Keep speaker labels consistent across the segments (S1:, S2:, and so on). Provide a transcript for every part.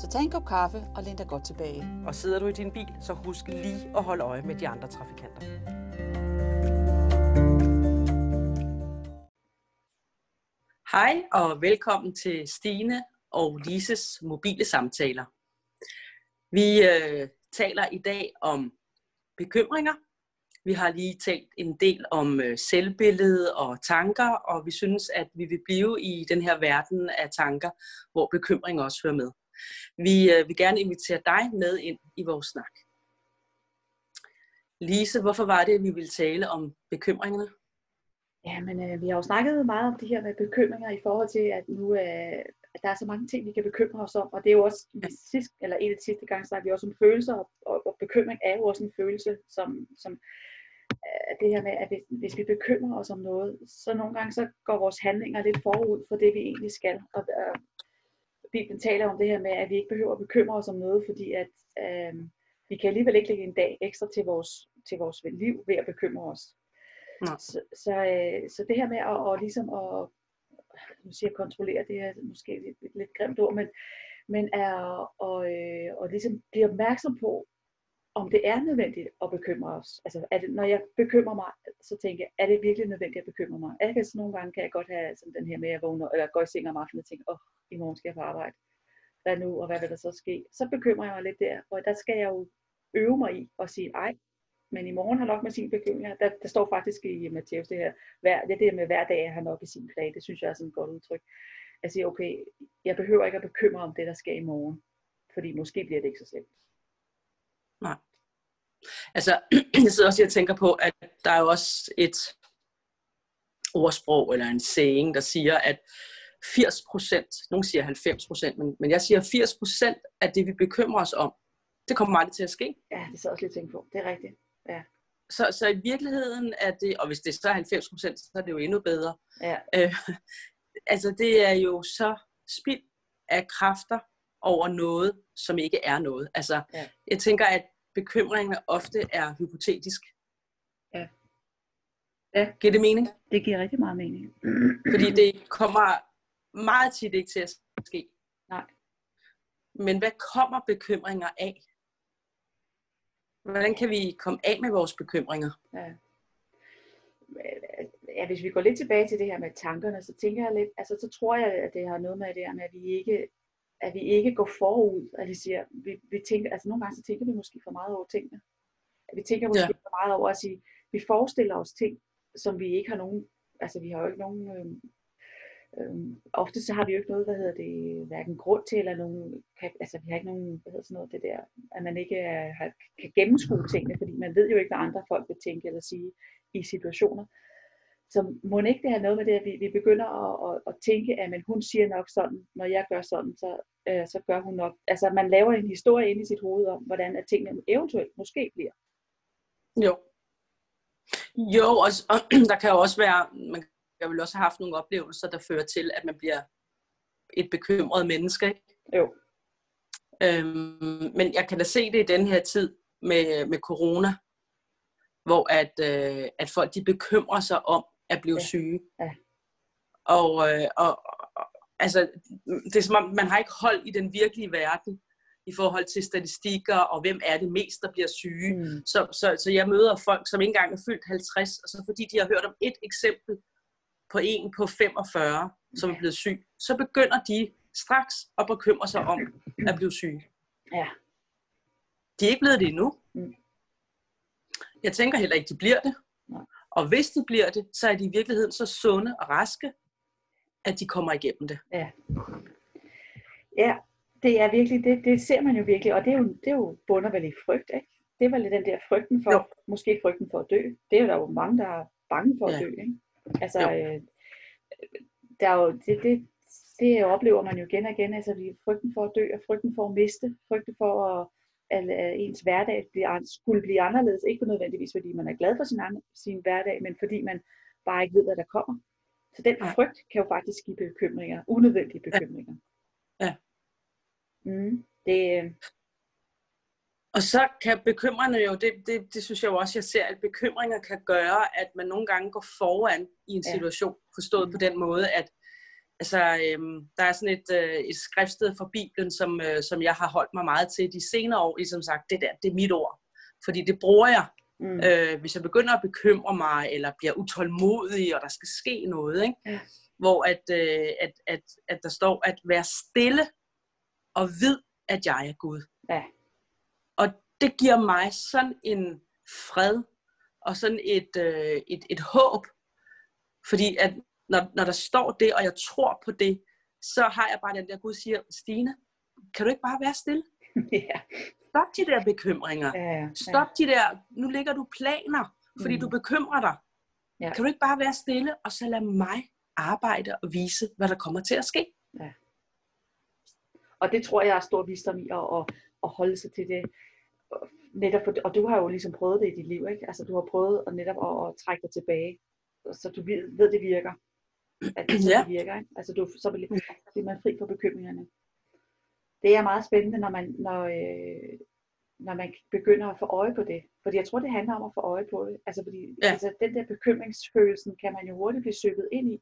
S1: Så tag en kop kaffe og læn dig godt tilbage.
S2: Og sidder du i din bil, så husk lige at holde øje med de andre trafikanter. Hej og velkommen til Stine og Lises mobile samtaler. Vi øh, taler i dag om bekymringer. Vi har lige talt en del om øh, selvbillede og tanker, og vi synes, at vi vil blive i den her verden af tanker, hvor bekymring også hører med. Vi øh, vil gerne invitere dig med ind i vores snak. Lise, hvorfor var det, at vi ville tale om bekymringerne?
S3: Ja, men øh, vi har jo snakket meget om det her med bekymringer i forhold til, at nu øh, at der er så mange ting, vi kan bekymre os om, og det er jo også ja. sidst, eller en af de sidste gange, snakker vi også om følelser, og, og, og bekymring er jo også en følelse, som, som øh, det her med, at hvis, hvis vi bekymrer os om noget, så nogle gange så går vores handlinger lidt forud for det, vi egentlig skal. Og øh, Bibelen taler om det her med, at vi ikke behøver at bekymre os om noget, fordi at øh, vi kan alligevel ikke lægge en dag ekstra til vores, til vores liv ved at bekymre os. Ja. Så, så, øh, så det her med at, og ligesom at, nu siger kontrollere, det er måske lidt, lidt, lidt grimt ord, men, men er at øh, og ligesom blive opmærksom på, om det er nødvendigt at bekymre os. Altså, er det, når jeg bekymrer mig, så tænker jeg, er det virkelig nødvendigt at bekymre mig? Jeg kan, så nogle gange kan jeg godt have sådan den her med, at jeg vågner, eller går i seng om aftenen og tænker, åh, oh, i morgen skal jeg på arbejde. Hvad nu, og hvad vil der så ske? Så bekymrer jeg mig lidt der, og der skal jeg jo øve mig i at sige, ej, men i morgen har nok med sin bekymringer. Der, der står faktisk i Matthæus det her, hver, det med hver dag har nok i sin plan, det synes jeg er sådan et godt udtryk. Jeg siger, okay, jeg behøver ikke at bekymre om det, der sker i morgen, fordi måske bliver det ikke så slemt.
S2: Nej. Altså, jeg sidder også og tænker på, at der er jo også et ordsprog eller en saying, der siger, at 80 procent, nogen siger 90 procent, men, men jeg siger 80 procent af det, vi bekymrer os om, det kommer aldrig til at ske.
S3: Ja, det er også lidt tænkt på. Det er rigtigt. Ja.
S2: Så, så i virkeligheden er det, og hvis det så er 90 procent, så er det jo endnu bedre. Ja. Øh, altså det er jo så spild af kræfter over noget, som ikke er noget. Altså, ja. jeg tænker, at bekymringen ofte er hypotetisk.
S3: Ja. ja.
S2: Giver det mening?
S3: Det giver rigtig meget mening.
S2: Fordi det kommer meget tit ikke til at ske.
S3: Nej.
S2: Men hvad kommer bekymringer af? Hvordan kan vi komme af med vores bekymringer? Ja.
S3: Ja, hvis vi går lidt tilbage til det her med tankerne, så tænker jeg lidt, altså så tror jeg, at det har noget med det her med, at vi ikke, at vi ikke går forud, at vi siger, vi, vi tænker, altså nogle gange så tænker vi måske for meget over tingene. At vi tænker måske ja. for meget over at sige, vi forestiller os ting, som vi ikke har nogen, altså vi har jo ikke nogen øh, Øhm, ofte så har vi jo ikke noget, hvad hedder det, hverken grund til, eller nogen, kan, altså vi har ikke nogen, hvad hedder sådan noget, det der, at man ikke er, har, kan gennemskue tingene, fordi man ved jo ikke, hvad andre folk vil tænke eller sige i situationer. Så må ikke det have noget med det, at vi, vi begynder at, at, at tænke, at men hun siger nok sådan, når jeg gør sådan, så, øh, så gør hun nok. Altså man laver en historie ind i sit hoved om, hvordan at tingene eventuelt måske bliver.
S2: Jo. Jo, og, og der kan jo også være, man jeg vil også have haft nogle oplevelser, der fører til, at man bliver et bekymret menneske. Ikke?
S3: Jo.
S2: Øhm, men jeg kan da se det i den her tid med, med corona, hvor at, øh, at folk de bekymrer sig om at blive ja. syge. Ja. Og, øh, og, og altså, det er som om, man har ikke hold i den virkelige verden i forhold til statistikker, og hvem er det mest, der bliver syge. Mm. Så, så, så jeg møder folk, som ikke engang er fyldt 50, og så fordi de har hørt om et eksempel på en på 45, som er blevet syg, så begynder de straks at bekymre sig om at blive syge.
S3: Ja.
S2: De er ikke blevet det endnu. Mm. Jeg tænker heller ikke, de bliver det. Og hvis de bliver det, så er de i virkeligheden så sunde og raske, at de kommer igennem det.
S3: Ja, ja det er virkelig, det, det ser man jo virkelig, og det er jo, det er jo bunder vel i frygt, ikke? Det er vel den der frygten for, jo. måske frygten for at dø. Det er jo der jo mange, der er bange for at ja. dø, ikke? Altså, øh, der er jo, det, det, det oplever man jo igen og igen, altså vi frygten for at dø, og frygten for at miste, frygten for at, at, at ens hverdag bliver, skulle blive anderledes. Ikke nødvendigvis, fordi man er glad for sin, sin hverdag, men fordi man bare ikke ved, hvad der kommer. Så den ja. frygt kan jo faktisk give bekymringer, unødvendige bekymringer.
S2: Ja. ja.
S3: Mm, det, øh,
S2: og så kan bekymrende jo, det, det, det synes jeg jo også, jeg ser, at bekymringer kan gøre, at man nogle gange går foran i en situation, ja. forstået mm. på den måde, at altså, øhm, der er sådan et, øh, et skriftsted fra Bibelen, som, øh, som jeg har holdt mig meget til de senere år, ligesom sagt, det der, det er mit ord. Fordi det bruger jeg, mm. øh, hvis jeg begynder at bekymre mig, eller bliver utålmodig, og der skal ske noget, ikke? Ja. hvor at, øh, at, at, at der står, at være stille og vid, at jeg er Gud. Ja. Det giver mig sådan en fred, og sådan et, øh, et, et håb, fordi at når, når der står det, og jeg tror på det, så har jeg bare den der, Gud siger, Stine, kan du ikke bare være stille?
S3: ja.
S2: Stop de der bekymringer. Ja, ja. Stop de der, nu ligger du planer, fordi mm. du bekymrer dig. Ja. Kan du ikke bare være stille, og så lad mig arbejde og vise, hvad der kommer til at ske? Ja.
S3: Og det tror jeg er stor visdom i at, at, at holde sig til det. Netop for, og du har jo ligesom prøvet det i dit liv, ikke? Altså du har prøvet at netop at, at trække dig tilbage, så du ved, ved det virker at det, ja. virker. Ikke? Altså du, så bliver man fri for bekymringerne. Det er meget spændende, når man, når, øh, når man begynder at få øje på det. Fordi jeg tror, det handler om at få øje på det. Altså, fordi, ja. altså den der bekymringsfølelsen kan man jo hurtigt blive søbet ind i.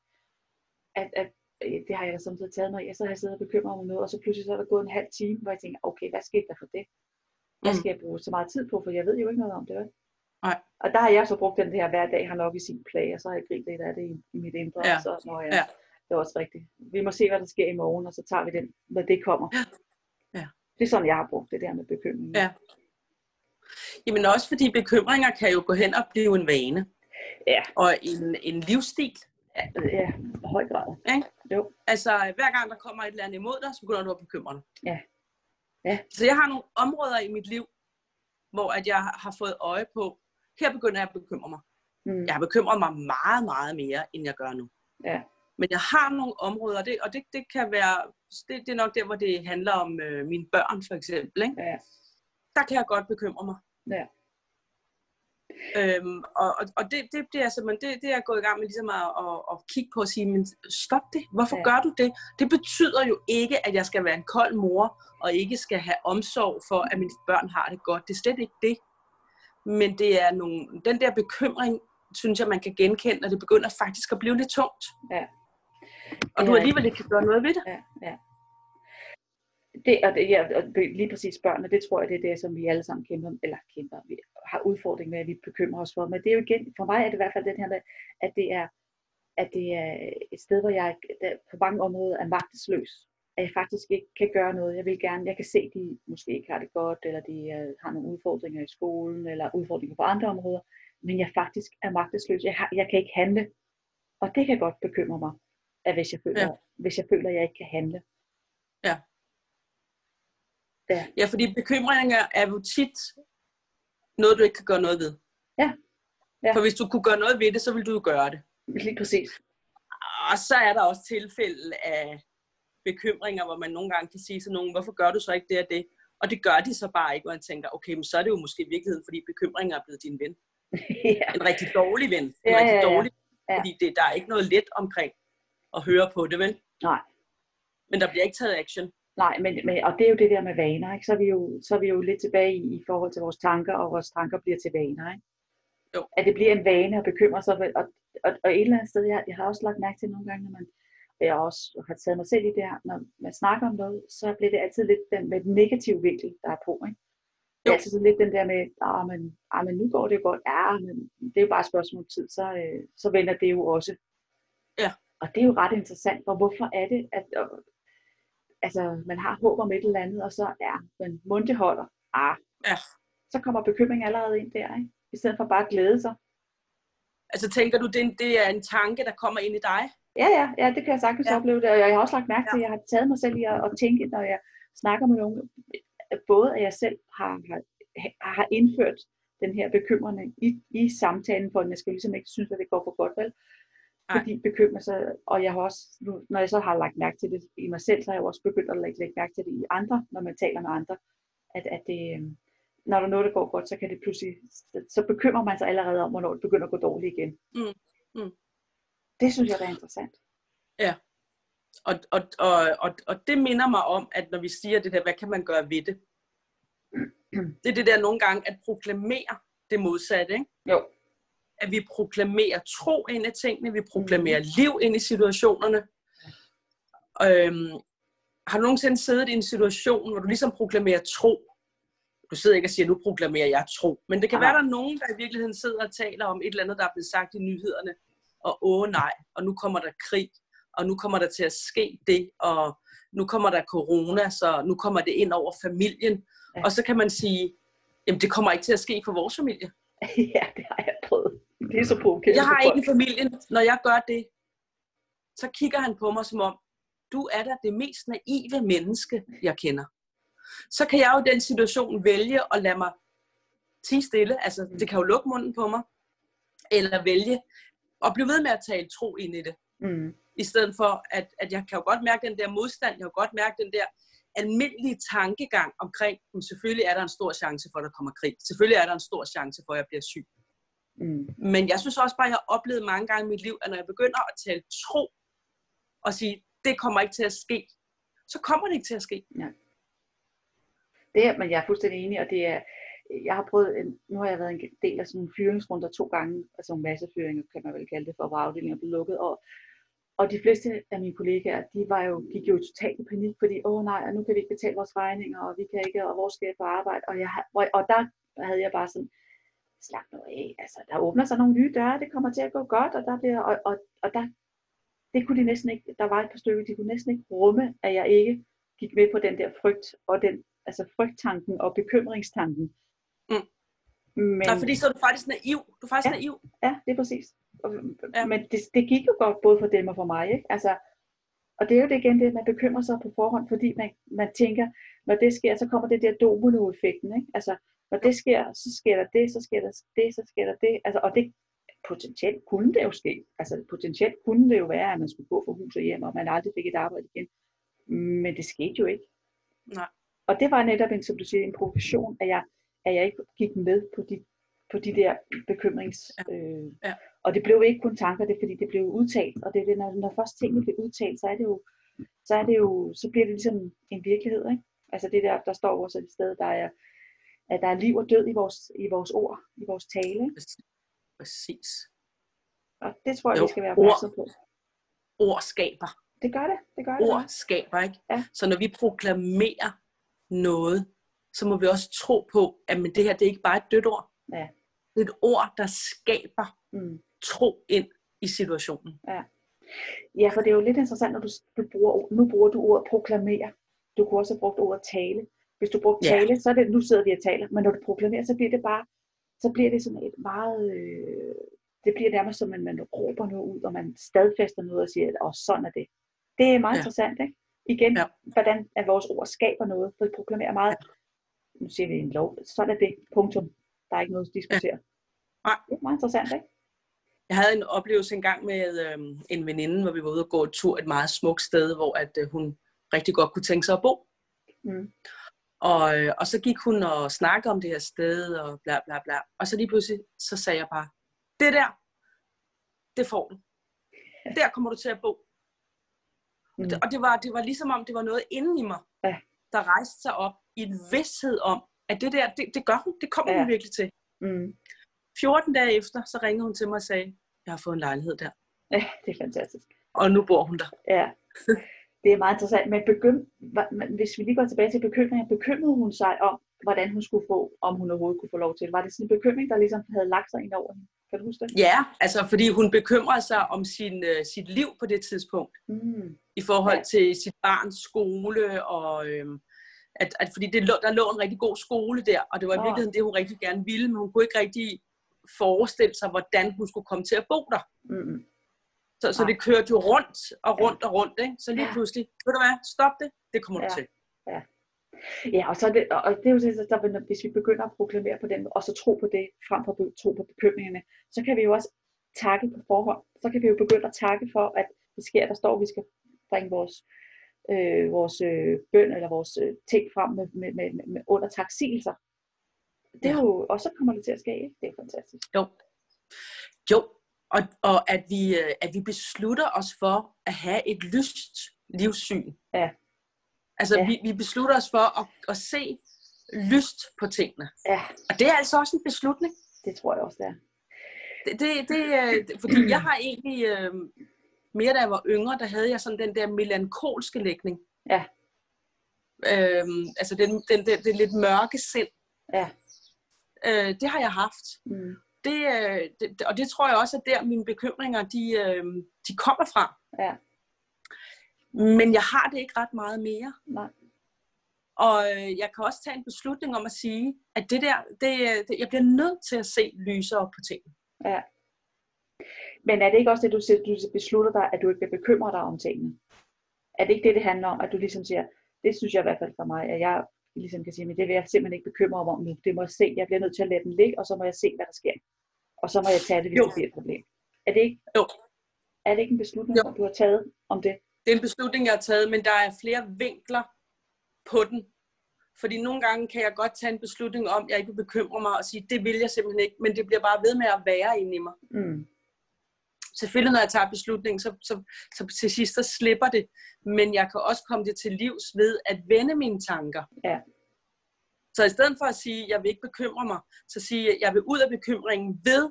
S3: At, at øh, det har jeg samtidig taget, når jeg så har siddet og bekymret mig noget, og så pludselig så er der gået en halv time, hvor jeg tænker, okay, hvad skete der for det? Hvad mm. skal jeg bruge så meget tid på, for jeg ved jo ikke noget om det. Vel?
S2: Nej.
S3: Og der har jeg så brugt den her hver dag, har nok i sin plage, og så har jeg grint lidt af det i, i mit indre. Ja. Så, når jeg, ja. Det er også rigtigt. Vi må se, hvad der sker i morgen, og så tager vi den, når det kommer. Ja. ja. Det er sådan, jeg har brugt det der med bekymring.
S2: Ja. Jamen også fordi bekymringer kan jo gå hen og blive en vane.
S3: Ja.
S2: Og en, en livsstil.
S3: Ja, ja høj grad.
S2: Ja? Jo. Altså, hver gang der kommer et eller andet imod dig, så begynder du at bekymre dig.
S3: Ja. Ja.
S2: Så jeg har nogle områder i mit liv, hvor at jeg har fået øje på, her begynder jeg at bekymre mig. Mm. Jeg har bekymret mig meget, meget mere, end jeg gør nu.
S3: Ja.
S2: Men jeg har nogle områder, det, og det, det kan være, det, det er nok der, hvor det handler om øh, mine børn for eksempel. Ikke?
S3: Ja.
S2: Der kan jeg godt bekymre mig.
S3: Ja.
S2: Øhm, og og det, det, det, er simpelthen, det, det er jeg gået i gang med ligesom at, at, at kigge på og sige, men stop det. Hvorfor ja. gør du det? Det betyder jo ikke, at jeg skal være en kold mor, og ikke skal have omsorg for, at mine børn har det godt. Det er slet ikke det. Men det er nogle, den der bekymring, synes jeg, man kan genkende, og det begynder faktisk at blive lidt tungt.
S3: Ja.
S2: Og du alligevel ikke kan gøre noget ved det.
S3: Ja, ja. Det, og det, ja, og lige præcis børnene, det tror jeg, det er det, som vi alle sammen kæmper, eller kæmper, vi har udfordring med, at vi bekymrer os for. Men det er jo igen, for mig er det i hvert fald den her med, at det er, at det er et sted, hvor jeg der, på mange områder er magtesløs at jeg faktisk ikke kan gøre noget. Jeg vil gerne, jeg kan se, at de måske ikke har det godt, eller de uh, har nogle udfordringer i skolen, eller udfordringer på andre områder, men jeg faktisk er magtesløs. Jeg, har, jeg kan ikke handle. Og det kan godt bekymre mig, at hvis jeg føler, ja. hvis jeg, føler at jeg ikke kan handle.
S2: Ja. Ja, ja fordi bekymringer er jo tit noget, du ikke kan gøre noget ved.
S3: Ja. ja.
S2: For hvis du kunne gøre noget ved det, så vil du jo gøre det.
S3: Lige præcis.
S2: Og så er der også tilfælde af bekymringer, hvor man nogle gange kan sige til nogen, hvorfor gør du så ikke det og det? Og det gør de så bare ikke, hvor man tænker, okay, men så er det jo måske i virkeligheden, fordi bekymringer er blevet din ven. ja. En rigtig dårlig ven. En ja, rigtig ja, ja. dårlig ja. Fordi det, der er ikke noget let omkring at høre på det, vel?
S3: Nej.
S2: Men der bliver ikke taget action.
S3: Nej, men, men, og det er jo det der med vaner, ikke? Så, er vi jo, så er vi jo lidt tilbage i, i forhold til vores tanker, og vores tanker bliver til vaner. Ikke?
S2: Jo.
S3: At det bliver en vane at bekymre sig. Og, og, og et eller andet sted, jeg, jeg har også lagt mærke til nogle gange, når man jeg også har taget mig selv i det her, når man snakker om noget, så bliver det altid lidt den med den negative vinkel, der er på. Ikke? Det er altid sådan lidt den der med, ah, men, ah, men nu går det jo godt, ja, men det er jo bare et spørgsmål om tid, så, øh, så vender det jo også.
S2: Ja.
S3: Og det er jo ret interessant, for hvorfor er det, at altså, man har håb om et eller andet, og så ja, men mundt holder, ah,
S2: ja.
S3: så kommer bekymring allerede ind der, ikke? i stedet for bare at glæde sig.
S2: Altså tænker du, det, det er en tanke, der kommer ind i dig?
S3: Ja, ja, ja, det kan jeg sagtens ja. opleve det. Og jeg har også lagt mærke til, at jeg har taget mig selv i at, at tænke, når jeg snakker med nogen, både at jeg selv har, har, har indført den her bekymrende i, i samtalen, for at jeg skal ligesom ikke synes, at det går for godt, vel? Fordi bekymrer sig, og jeg har også, når jeg så har lagt mærke til det i mig selv, så har jeg også begyndt at lægge, lægge mærke til det i andre, når man taler med andre, at, at det, øhm, når der er noget, der går godt, så kan det pludselig, så bekymrer man sig allerede om, hvornår det begynder at gå dårligt igen.
S2: Mm. Mm.
S3: Det synes jeg er interessant.
S2: Ja. Og, og, og, og, og det minder mig om, at når vi siger det der, hvad kan man gøre ved det? Det er det der nogle gange, at proklamere det modsatte, ikke?
S3: Jo.
S2: At vi proklamerer tro ind i tingene, vi proklamerer mm. liv ind i situationerne. Øhm, har du nogensinde siddet i en situation, hvor du ligesom proklamerer tro? Du sidder ikke og siger, nu proklamerer jeg tro. Men det kan ja. være, der er nogen, der i virkeligheden sidder og taler om et eller andet, der er blevet sagt i nyhederne. Og åh nej, og nu kommer der krig, og nu kommer der til at ske det, og nu kommer der corona, så nu kommer det ind over familien. Ja. Og så kan man sige, jamen det kommer ikke til at ske for vores familie.
S3: ja, det har jeg prøvet. Det er så provokerende.
S2: Jeg har ikke en familie. Når jeg gør det, så kigger han på mig som om, du er da det mest naive menneske, jeg kender. Så kan jeg jo i den situation vælge at lade mig tige stille, altså det kan jo lukke munden på mig, eller vælge at blive ved med at tale tro ind i det. Mm. I stedet for, at, at jeg kan jo godt mærke den der modstand, jeg kan jo godt mærke den der almindelige tankegang omkring, at selvfølgelig er der en stor chance for, at der kommer krig. Selvfølgelig er der en stor chance for, at jeg bliver syg. Mm. Men jeg synes også bare, at jeg har oplevet mange gange i mit liv, at når jeg begynder at tale tro, og sige, det kommer ikke til at ske, så kommer det ikke til at ske.
S3: Ja. Det er, men jeg er fuldstændig enig, og det er, jeg har prøvet, nu har jeg været en del af sådan nogle fyringsrunder to gange, altså en masse fyringer, kan man vel kalde det, for hvor afdelingen blev lukket, og, og de fleste af mine kollegaer, de var jo, gik jo totalt i panik, fordi, åh oh, nej, og nu kan vi ikke betale vores regninger, og vi kan ikke, og hvor skal jeg få arbejde, og, jeg, og der havde jeg bare sådan, slap nu af, altså der åbner sig nogle nye døre, det kommer til at gå godt, og der bliver, og, og, og der, det kunne de næsten ikke, der var et par stykker, de kunne næsten ikke rumme, at jeg ikke gik med på den der frygt, og den, altså frygttanken og bekymringstanken. Mm.
S2: Men, Nej, fordi så er du faktisk naiv. Du er faktisk
S3: ja,
S2: naiv.
S3: Ja, det er præcis. Ja. Men det, det gik jo godt både for dem og for mig. Ikke? Altså, og det er jo det igen det, man bekymrer sig på forhånd, fordi man, man tænker, når det sker, så kommer det der domino-effekten. Ikke? Altså, når det sker, så sker der det, så sker der det, så sker der det. Altså, og det potentielt kunne det jo ske. Altså potentielt kunne det jo være, at man skulle gå fra hus og hjem, og man aldrig fik et arbejde igen. Men det skete jo ikke.
S2: Nej.
S3: Og det var netop en, som du siger, en provokation, at jeg, at jeg ikke gik med på de, på de der bekymrings... Ja. Øh, ja. Og det blev ikke kun tanker, det er fordi, det blev udtalt. Og det er det, når, når først tingene bliver udtalt, så er det jo, så er det jo, så bliver det ligesom en virkelighed, ikke? Altså det der, der står også et sted, der er, at der er liv og død i vores, i vores ord, i vores tale. Ikke?
S2: Præcis.
S3: Og det tror jeg, jo, vi skal være opmærksom på.
S2: Ord skaber.
S3: Det gør det. det, gør det
S2: ord skaber, ikke? Ja. Så når vi proklamerer noget, så må vi også tro på, at men det her det er ikke bare et dødt ord.
S3: Ja.
S2: Det er et ord, der skaber mm. Tro ind i situationen.
S3: Ja. ja, for det er jo lidt interessant, når du, du bruger, nu bruger du ordet proklamere. Du kunne også have brugt ordet tale. Hvis du bruger tale, ja. så er det, nu sidder vi og taler, men når du proklamerer, så bliver det bare, så bliver det sådan et meget, øh, det bliver nærmest som, at man råber noget ud, og man stadfæster noget og siger, og sådan er det. Det er meget ja. interessant, ikke? Igen, ja. hvordan at vores ord skaber noget, for det proklamerer meget, ja. nu siger vi en lov, sådan er det, punktum. Der er ikke noget at diskutere. Ja. Det er meget interessant, ikke?
S2: Jeg havde en oplevelse engang med øh, en veninde, hvor vi var ude og gå en tur et meget smukt sted, hvor at, øh, hun rigtig godt kunne tænke sig at bo. Mm. Og, øh, og så gik hun og snakkede om det her sted, og bla bla bla. Og så lige pludselig, så sagde jeg bare, det der, det får du. Der kommer du til at bo. Mm. Og, det, og det, var, det var ligesom om, det var noget inden i mig, ja. der rejste sig op i en vidshed om, at det der, det, det gør hun, det kommer ja. hun virkelig til. Mm. 14 dage efter, så ringede hun til mig og sagde, jeg har fået en lejlighed der.
S3: Ja, det er fantastisk.
S2: Og nu bor hun der.
S3: Ja. det er meget interessant. Men begym, hvis vi lige går tilbage til bekymringen, bekymrede hun sig om, hvordan hun skulle få, om hun overhovedet kunne få lov til Var det sådan en bekymring, der ligesom havde lagt sig ind over hende? Kan du huske det?
S2: Ja, altså fordi hun bekymrede sig om sin, uh, sit liv på det tidspunkt. Mm. I forhold ja. til sit barns skole, og øhm, at, at fordi det lå, der lå en rigtig god skole der, og det var i virkeligheden det, hun rigtig gerne ville, men hun kunne ikke rigtig forestille sig, hvordan hun skulle komme til at bo der. Mm. Så, så det kørte jo rundt og rundt og rundt. Ikke? Så lige pludselig, ved du hvad, stop det, det kommer ja. du til.
S3: Ja. Ja, og, så er det, og det er jo det, der, hvis vi begynder at proklamere på den, og så tro på det, frem for at tro på bekymringerne, så kan vi jo også takke på forhånd. Så kan vi jo begynde at takke for, at det sker, der står, at vi skal bringe vores, øh, vores øh, bøn eller vores øh, ting frem med, med, med, med under taksigelser. Det er ja. jo, og så kommer det til at ske, ikke? Det er fantastisk.
S2: Jo. Jo, og, og at, vi, øh, at vi beslutter os for at have et lyst livssyn.
S3: Ja.
S2: Altså,
S3: Ja.
S2: vi, vi beslutter os for at, at se lyst på tingene.
S3: Ja,
S2: Og det er altså også en beslutning.
S3: det tror jeg også, det er.
S2: Det, det, det, det, fordi jeg har egentlig, øh, mere da jeg var yngre, der havde jeg sådan den der melankolske lægning.
S3: Ja.
S2: Øhm, altså den, den, den, den lidt mørke sind.
S3: Ja.
S2: Øh, det har jeg haft.
S3: Mm.
S2: Det, øh, det, og det tror jeg også, at der mine bekymringer, de, øh, de kommer fra.
S3: Ja.
S2: Men jeg har det ikke ret meget mere.
S3: Nej.
S2: Og øh, jeg kan også tage en beslutning om at sige, at det der, det, øh, det, jeg bliver nødt til at se lysere på tingene.
S3: Ja. Men er det ikke også det, du siger, du beslutter dig, at du ikke vil bekymre dig om tingene? Er det ikke det, det handler om, at du ligesom siger, det synes jeg i hvert fald for mig, at jeg ligesom kan sige, men det vil jeg simpelthen ikke bekymre mig om nu. Det må jeg se, jeg bliver nødt til at lade den ligge, og så må jeg se, hvad der sker. Og så må jeg tage det, hvis
S2: Jo.
S3: det bliver et problem. Er det ikke,
S2: Jo.
S3: er det ikke en beslutning,
S2: Jo.
S3: du har taget om det?
S2: Det er en beslutning, jeg har taget, men der er flere vinkler på den. Fordi nogle gange kan jeg godt tage en beslutning om, at jeg ikke vil bekymre mig og sige, det vil jeg simpelthen ikke, men det bliver bare ved med at være inde i mig.
S3: Mm.
S2: Selvfølgelig, når jeg tager beslutningen, så, så, så til sidst så slipper det. Men jeg kan også komme det til livs ved at vende mine tanker.
S3: Ja.
S2: Så i stedet for at sige, at jeg vil ikke bekymre mig, så sige, at jeg vil ud af bekymringen ved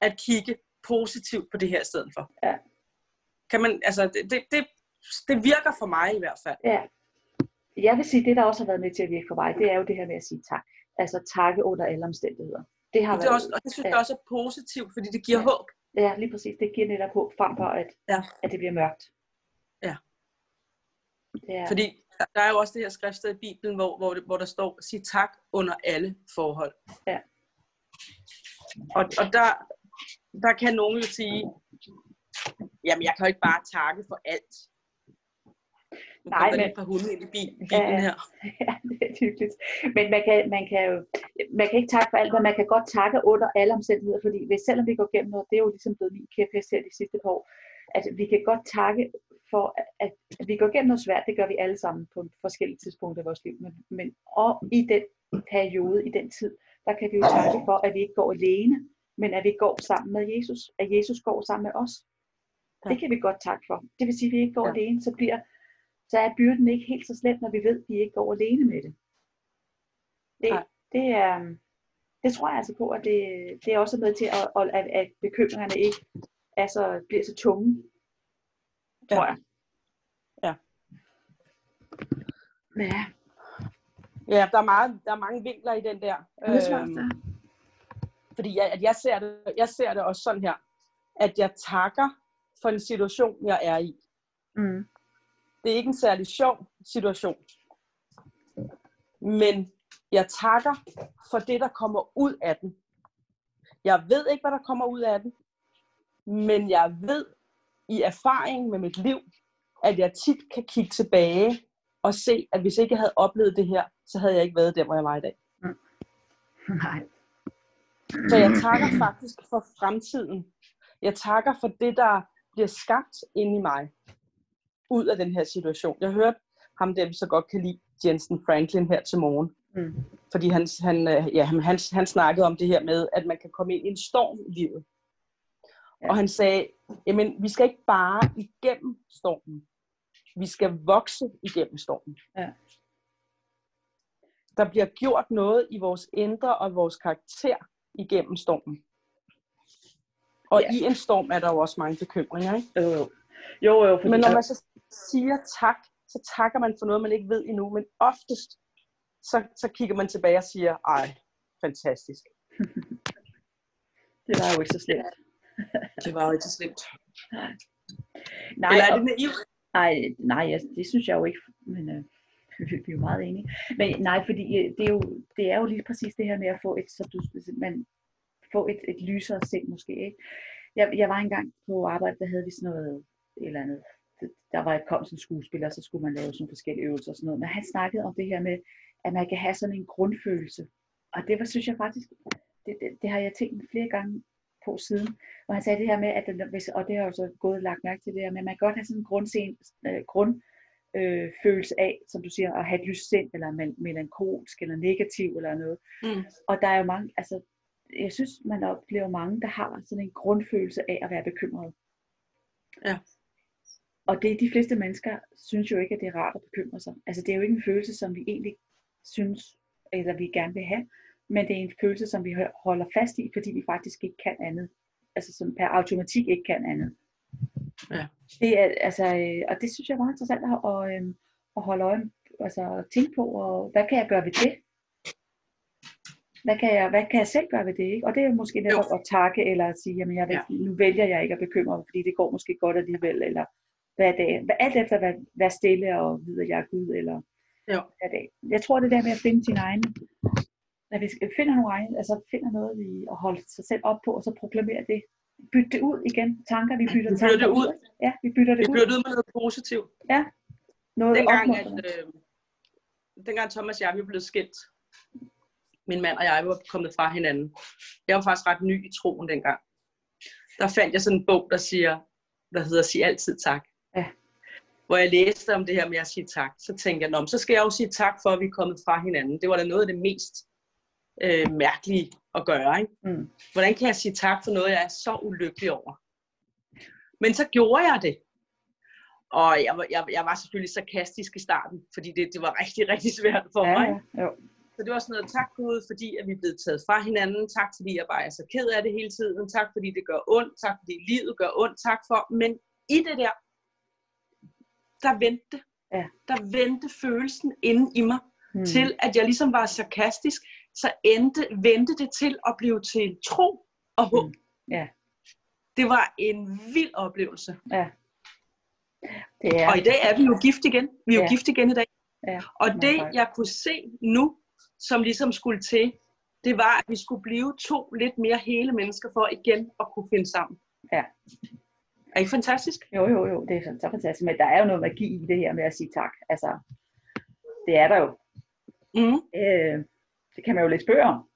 S2: at kigge positivt på det her i stedet for.
S3: Ja.
S2: Kan man, altså, det, det, det, det virker for mig i hvert fald.
S3: Ja. Jeg vil sige, det der også har været med til at virke for mig, det er jo det her med at sige tak. Altså takke under alle omstændigheder. Det har
S2: det, er
S3: været,
S2: også, og det synes
S3: ja.
S2: jeg også er positivt, fordi det giver
S3: Ja.
S2: håb.
S3: Ja, lige præcis. Det giver netop håb frem for, at,
S2: Ja.
S3: at det bliver mørkt.
S2: Ja.
S3: Er,
S2: Fordi der- der er jo også det her skriftsted i Bibelen, hvor, hvor, hvor der står, sig tak under alle forhold.
S3: Ja.
S2: Og, og der, der kan nogen jo sige, jamen jeg kan jo ikke bare takke for alt. Nu
S3: Nej, men-
S2: par hunde ind i bi- i bilen
S3: Ja.
S2: her.
S3: ja, det er hyggeligt. Men man kan, man kan jo man kan ikke takke for alt, men man kan godt takke under alle omstændigheder, fordi hvis, selvom vi går gennem noget, det er jo ligesom blevet min kæphest her de sidste par år, at vi kan godt takke for, at, at vi går gennem noget svært, det gør vi alle sammen på forskellige tidspunkter i vores liv, men, men og i den periode, i den tid, der kan vi jo takke for, at vi ikke går alene, men at vi går sammen med Jesus, at Jesus går sammen med os.
S2: Ja.
S3: Det kan vi godt takke for. Det vil sige, at vi ikke går
S2: Ja.
S3: alene, så bliver så er byrden ikke helt så slet, når vi ved, at vi ikke går alene med det. Det,
S2: Nej.
S3: det, er, det tror jeg altså på, at det, det er også med til, at, at, at, bekymringerne ikke er så, bliver så tunge, tror
S2: Ja.
S3: jeg.
S2: Ja.
S3: Ja,
S2: Ja, der er, meget, der er mange vinkler i den der.
S3: det tror jeg
S2: Øhm, fordi jeg, at jeg, ser det, jeg ser det også sådan her, at jeg takker for en situation, jeg er i.
S3: Mm.
S2: Det er ikke en særlig sjov situation. Men jeg takker for det, der kommer ud af den. Jeg ved ikke, hvad der kommer ud af den. Men jeg ved i erfaring med mit liv, at jeg tit kan kigge tilbage og se, at hvis ikke jeg havde oplevet det her, så havde jeg ikke været der, hvor jeg var i dag.
S3: Nej.
S2: Så jeg takker faktisk for fremtiden. Jeg takker for det, der bliver skabt inde i mig ud af den her situation. Jeg hørte ham, der vi så godt kan lide, Jensen Franklin, her til morgen.
S3: Mm.
S2: Fordi han, han, øh, ja, han, han, han snakkede om det her med, at man kan komme ind i en storm i livet.
S3: Ja.
S2: Og han sagde, jamen vi skal ikke bare igennem stormen. Vi skal vokse igennem stormen.
S3: Ja.
S2: Der bliver gjort noget i vores indre og vores karakter igennem stormen. Og
S3: Ja.
S2: i en storm er der jo også mange bekymringer. Ikke?
S3: Jo, jo. Jo, jo, fordi,
S2: Men når man så siger tak, så takker man for noget, man ikke ved endnu. Men oftest, så, så kigger man tilbage og siger, ej, fantastisk.
S3: det var jo ikke så slemt.
S2: Det var jo ikke så slemt.
S3: Nej,
S2: Eller er det naivt?
S3: Nej, nej, det synes jeg jo ikke, men øh, vi vi er jo meget enige. Men nej, fordi øh, det er, jo, det er jo lige præcis det her med at få et, så du, man, få et, et lysere sind måske. Ikke? Jeg, jeg var engang på arbejde, der havde vi sådan noget, et eller andet, det- der var et kom en skuespiller, så skulle man lave sådan forskellige øvelser og sådan noget. Men han snakkede om det her med, at man kan have sådan en grundfølelse. Og det var, synes jeg faktisk, det, det, det har jeg tænkt flere gange på siden. Og han sagde det her med, at den- hvis, og det har jeg så gået lagt mærke til det her at man kan godt have sådan en grundsen, øh, grund, øh, følelse af, som du siger, at have et lyst sind, eller mel- melankolsk, eller negativ, eller noget.
S2: Mm.
S3: Og der er jo mange, altså, jeg synes, man oplever mange, der har sådan en grundfølelse af at være bekymret.
S2: Ja.
S3: Og det de fleste mennesker synes jo ikke, at det er rart at bekymre sig. Altså det er jo ikke en følelse, som vi egentlig synes, eller vi gerne vil have, men det er en følelse, som vi holder fast i, fordi vi faktisk ikke kan andet. Altså som per automatik ikke kan andet.
S2: Ja.
S3: Det er, altså, øh, og det synes jeg er meget interessant at, at, øh, at holde øje, altså tænke på, og hvad kan jeg gøre ved det? Hvad kan, jeg, hvad kan jeg selv gøre ved det? Ikke? Og det er måske netop at takke, eller at sige, jamen jeg ja. nu vælger jeg ikke at bekymre mig, fordi det går måske godt alligevel, eller hvad det er. Alt efter hvad, være stille og vide, at jeg er Gud, eller
S2: jo.
S3: hvad det er. Jeg tror det der med at finde sin egen, at vi finder nogle egne, altså finder noget i at holde sig selv op på, og så proklamere det. Bytte det ud igen. Tanker, vi bytter,
S2: vi bytter
S3: det
S2: ud.
S3: Ja, vi bytter det
S2: vi
S3: ud.
S2: bytter det ud med noget positivt.
S3: Ja. Noget
S2: dengang, at, øh, dengang Thomas og jeg vi blev skilt, min mand og jeg var kommet fra hinanden. Jeg var faktisk ret ny i troen dengang. Der fandt jeg sådan en bog, der siger, der hedder Sig altid tak. Hvor jeg læste om det her med at sige tak. Så tænkte jeg, Nå, så skal jeg jo sige tak for, at vi er kommet fra hinanden. Det var da noget af det mest øh, mærkelige at gøre. Ikke?
S3: Mm.
S2: Hvordan kan jeg sige tak for noget, jeg er så ulykkelig over? Men så gjorde jeg det. Og jeg, var- jeg, jeg var selvfølgelig sarkastisk i starten, fordi det, det var rigtig, rigtig svært for
S3: Ja,
S2: mig.
S3: jo.
S2: Så det var sådan noget, tak Gud, fordi at vi er blevet taget fra hinanden. Tak fordi jeg bare er så ked af det hele tiden. Tak fordi det gør ondt. Tak fordi livet gør ondt. Tak for. Men i det der, der vendte,
S3: Ja.
S2: der vendte følelsen inde i mig
S3: Mm.
S2: til, at jeg ligesom var sarkastisk. Så endte, vendte det til at blive til tro og håb.
S3: Mm. Ja.
S2: Det var en vild oplevelse.
S3: Ja. Det er,
S2: Og i dag er vi jo gift igen. Vi er jo
S3: Ja.
S2: gift igen i dag.
S3: ja.
S2: Og det, jeg kunne se nu, som ligesom skulle til, det var, at vi skulle blive to lidt mere hele mennesker for igen at kunne finde sammen.
S3: Ja.
S2: Er ikke fantastisk?
S3: Jo, jo, jo, det er så, fantastisk. Men der er jo noget magi i det her med at sige tak. Altså, det er der jo.
S2: Mm,
S3: Øh, det kan man jo læse bøger om.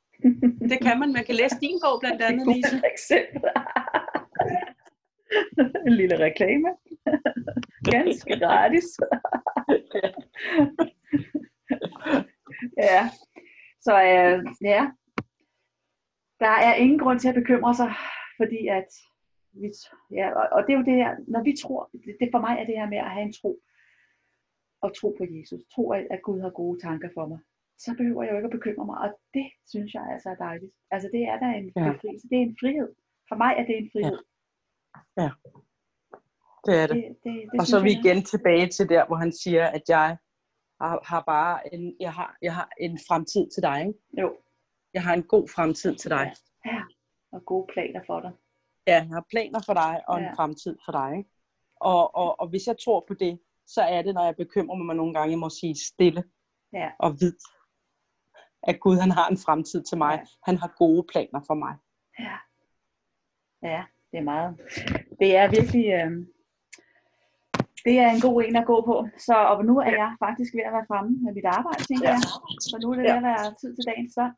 S2: det kan man. Man kan læse din bog blandt andet, Lise.
S3: For eksempel. en lille reklame. Ganske gratis. ja. Så øh, ja. Der er ingen grund til at bekymre sig, fordi at vi, ja, og, og det er jo det her, når vi tror, det, det for mig er det her med at have en tro, og tro på Jesus, tro at, at Gud har gode tanker for mig, så behøver jeg jo ikke at bekymre mig, og det synes jeg altså er dejligt. Altså det er da en
S2: Ja.
S3: befrielse, det er en frihed. For mig er det en frihed.
S2: Det er det.
S3: Det, det, det
S2: Og så er vi
S3: jeg
S2: igen tilbage til der, hvor han siger, at jeg har, har bare en, jeg har, jeg har en fremtid til dig. Ikke?
S3: Jo,
S2: Jeg har en god fremtid til dig.
S3: ja. Og gode planer for dig.
S2: Ja, jeg har planer for dig og en
S3: Ja.
S2: fremtid for dig. Ikke? Og, og, og hvis jeg tror på det, så er det, når jeg bekymrer mig nogle gange, jeg må sige stille
S3: Ja.
S2: og vid. At Gud han har en fremtid til mig.
S3: Ja.
S2: Han har gode planer for mig.
S3: Ja. Ja, det er meget. Det er virkelig, øh, det er en god en at gå på. Så og nu er jeg faktisk ved at være fremme med mit arbejde, tænker
S2: Ja.
S3: jeg. Så nu er det ved
S2: Ja.
S3: at være tid til dagens start.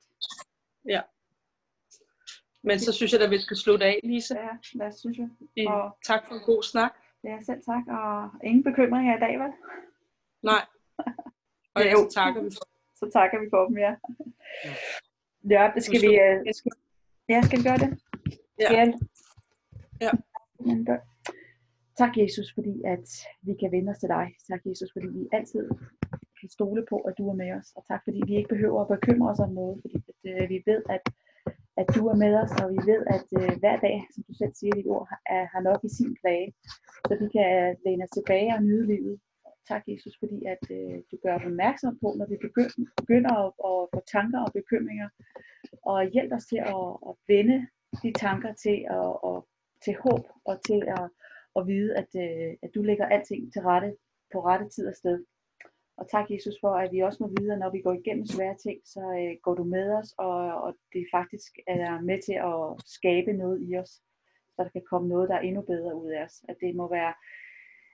S2: Men så synes jeg, at vi skal slutte af, Lise.
S3: Ja, hvad synes jeg? Og
S2: Tak for en god snak.
S3: ja, selv tak. Og ingen bekymringer i dag, vel?
S2: Nej. Og
S3: Ja, jo.
S2: så takker vi for
S3: Så takker vi for dem, ja.
S2: Ja.
S3: Ja, det skal vi... Øh, skal, ja, skal vi gøre det?
S2: Ja.
S3: Ja.
S2: Ja.
S3: Tak, Jesus, fordi at vi kan vende os til dig. Tak, Jesus, fordi vi altid kan stole på, at du er med os. Og tak, fordi vi ikke behøver at bekymre os om noget, fordi at, øh, vi ved, at, at du er med os, og vi ved, at øh, hver dag, som du selv siger dit ord, har, er- har nok i sin plage. Så vi kan øh, læne os tilbage og nyde livet. Tak, Jesus, fordi at øh, du gør os opmærksom på, når vi begynder, begynder at, at få tanker og bekymringer, og hjælp os til at, at vende de tanker til, at, at, til håb og til at, at vide, at, øh, at du lægger alting til rette på rette tid og sted. Og tak, Jesus, for at vi også må vide, at når vi går igennem svære ting, så øh, går du med os, og, og det faktisk er med til at skabe noget i os, så der kan komme noget, der er endnu bedre ud af os. At det må være,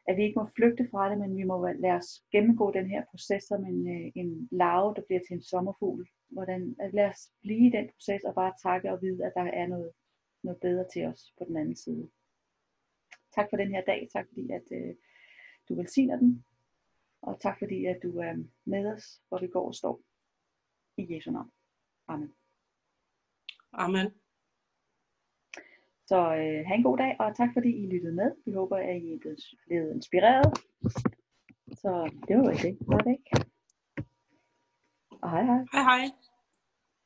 S3: at vi ikke må flygte fra det, men vi må lade os gennemgå den her proces som en, øh, en larve, der bliver til en sommerfugl. Hvordan, at lad os blive i den proces og bare takke og vide, at der er noget, noget bedre til os på den anden side. Tak for den her dag. Tak fordi, at øh, du velsigner den. Og tak fordi, at du er med os, hvor vi går og står. I Jesu navn. Amen.
S2: Amen.
S3: Så øh, have en god dag, og tak fordi I lyttede med. Vi håber, at I er blevet inspireret. Så det var det. Var det ikke? Og hej hej.
S2: Hej hej.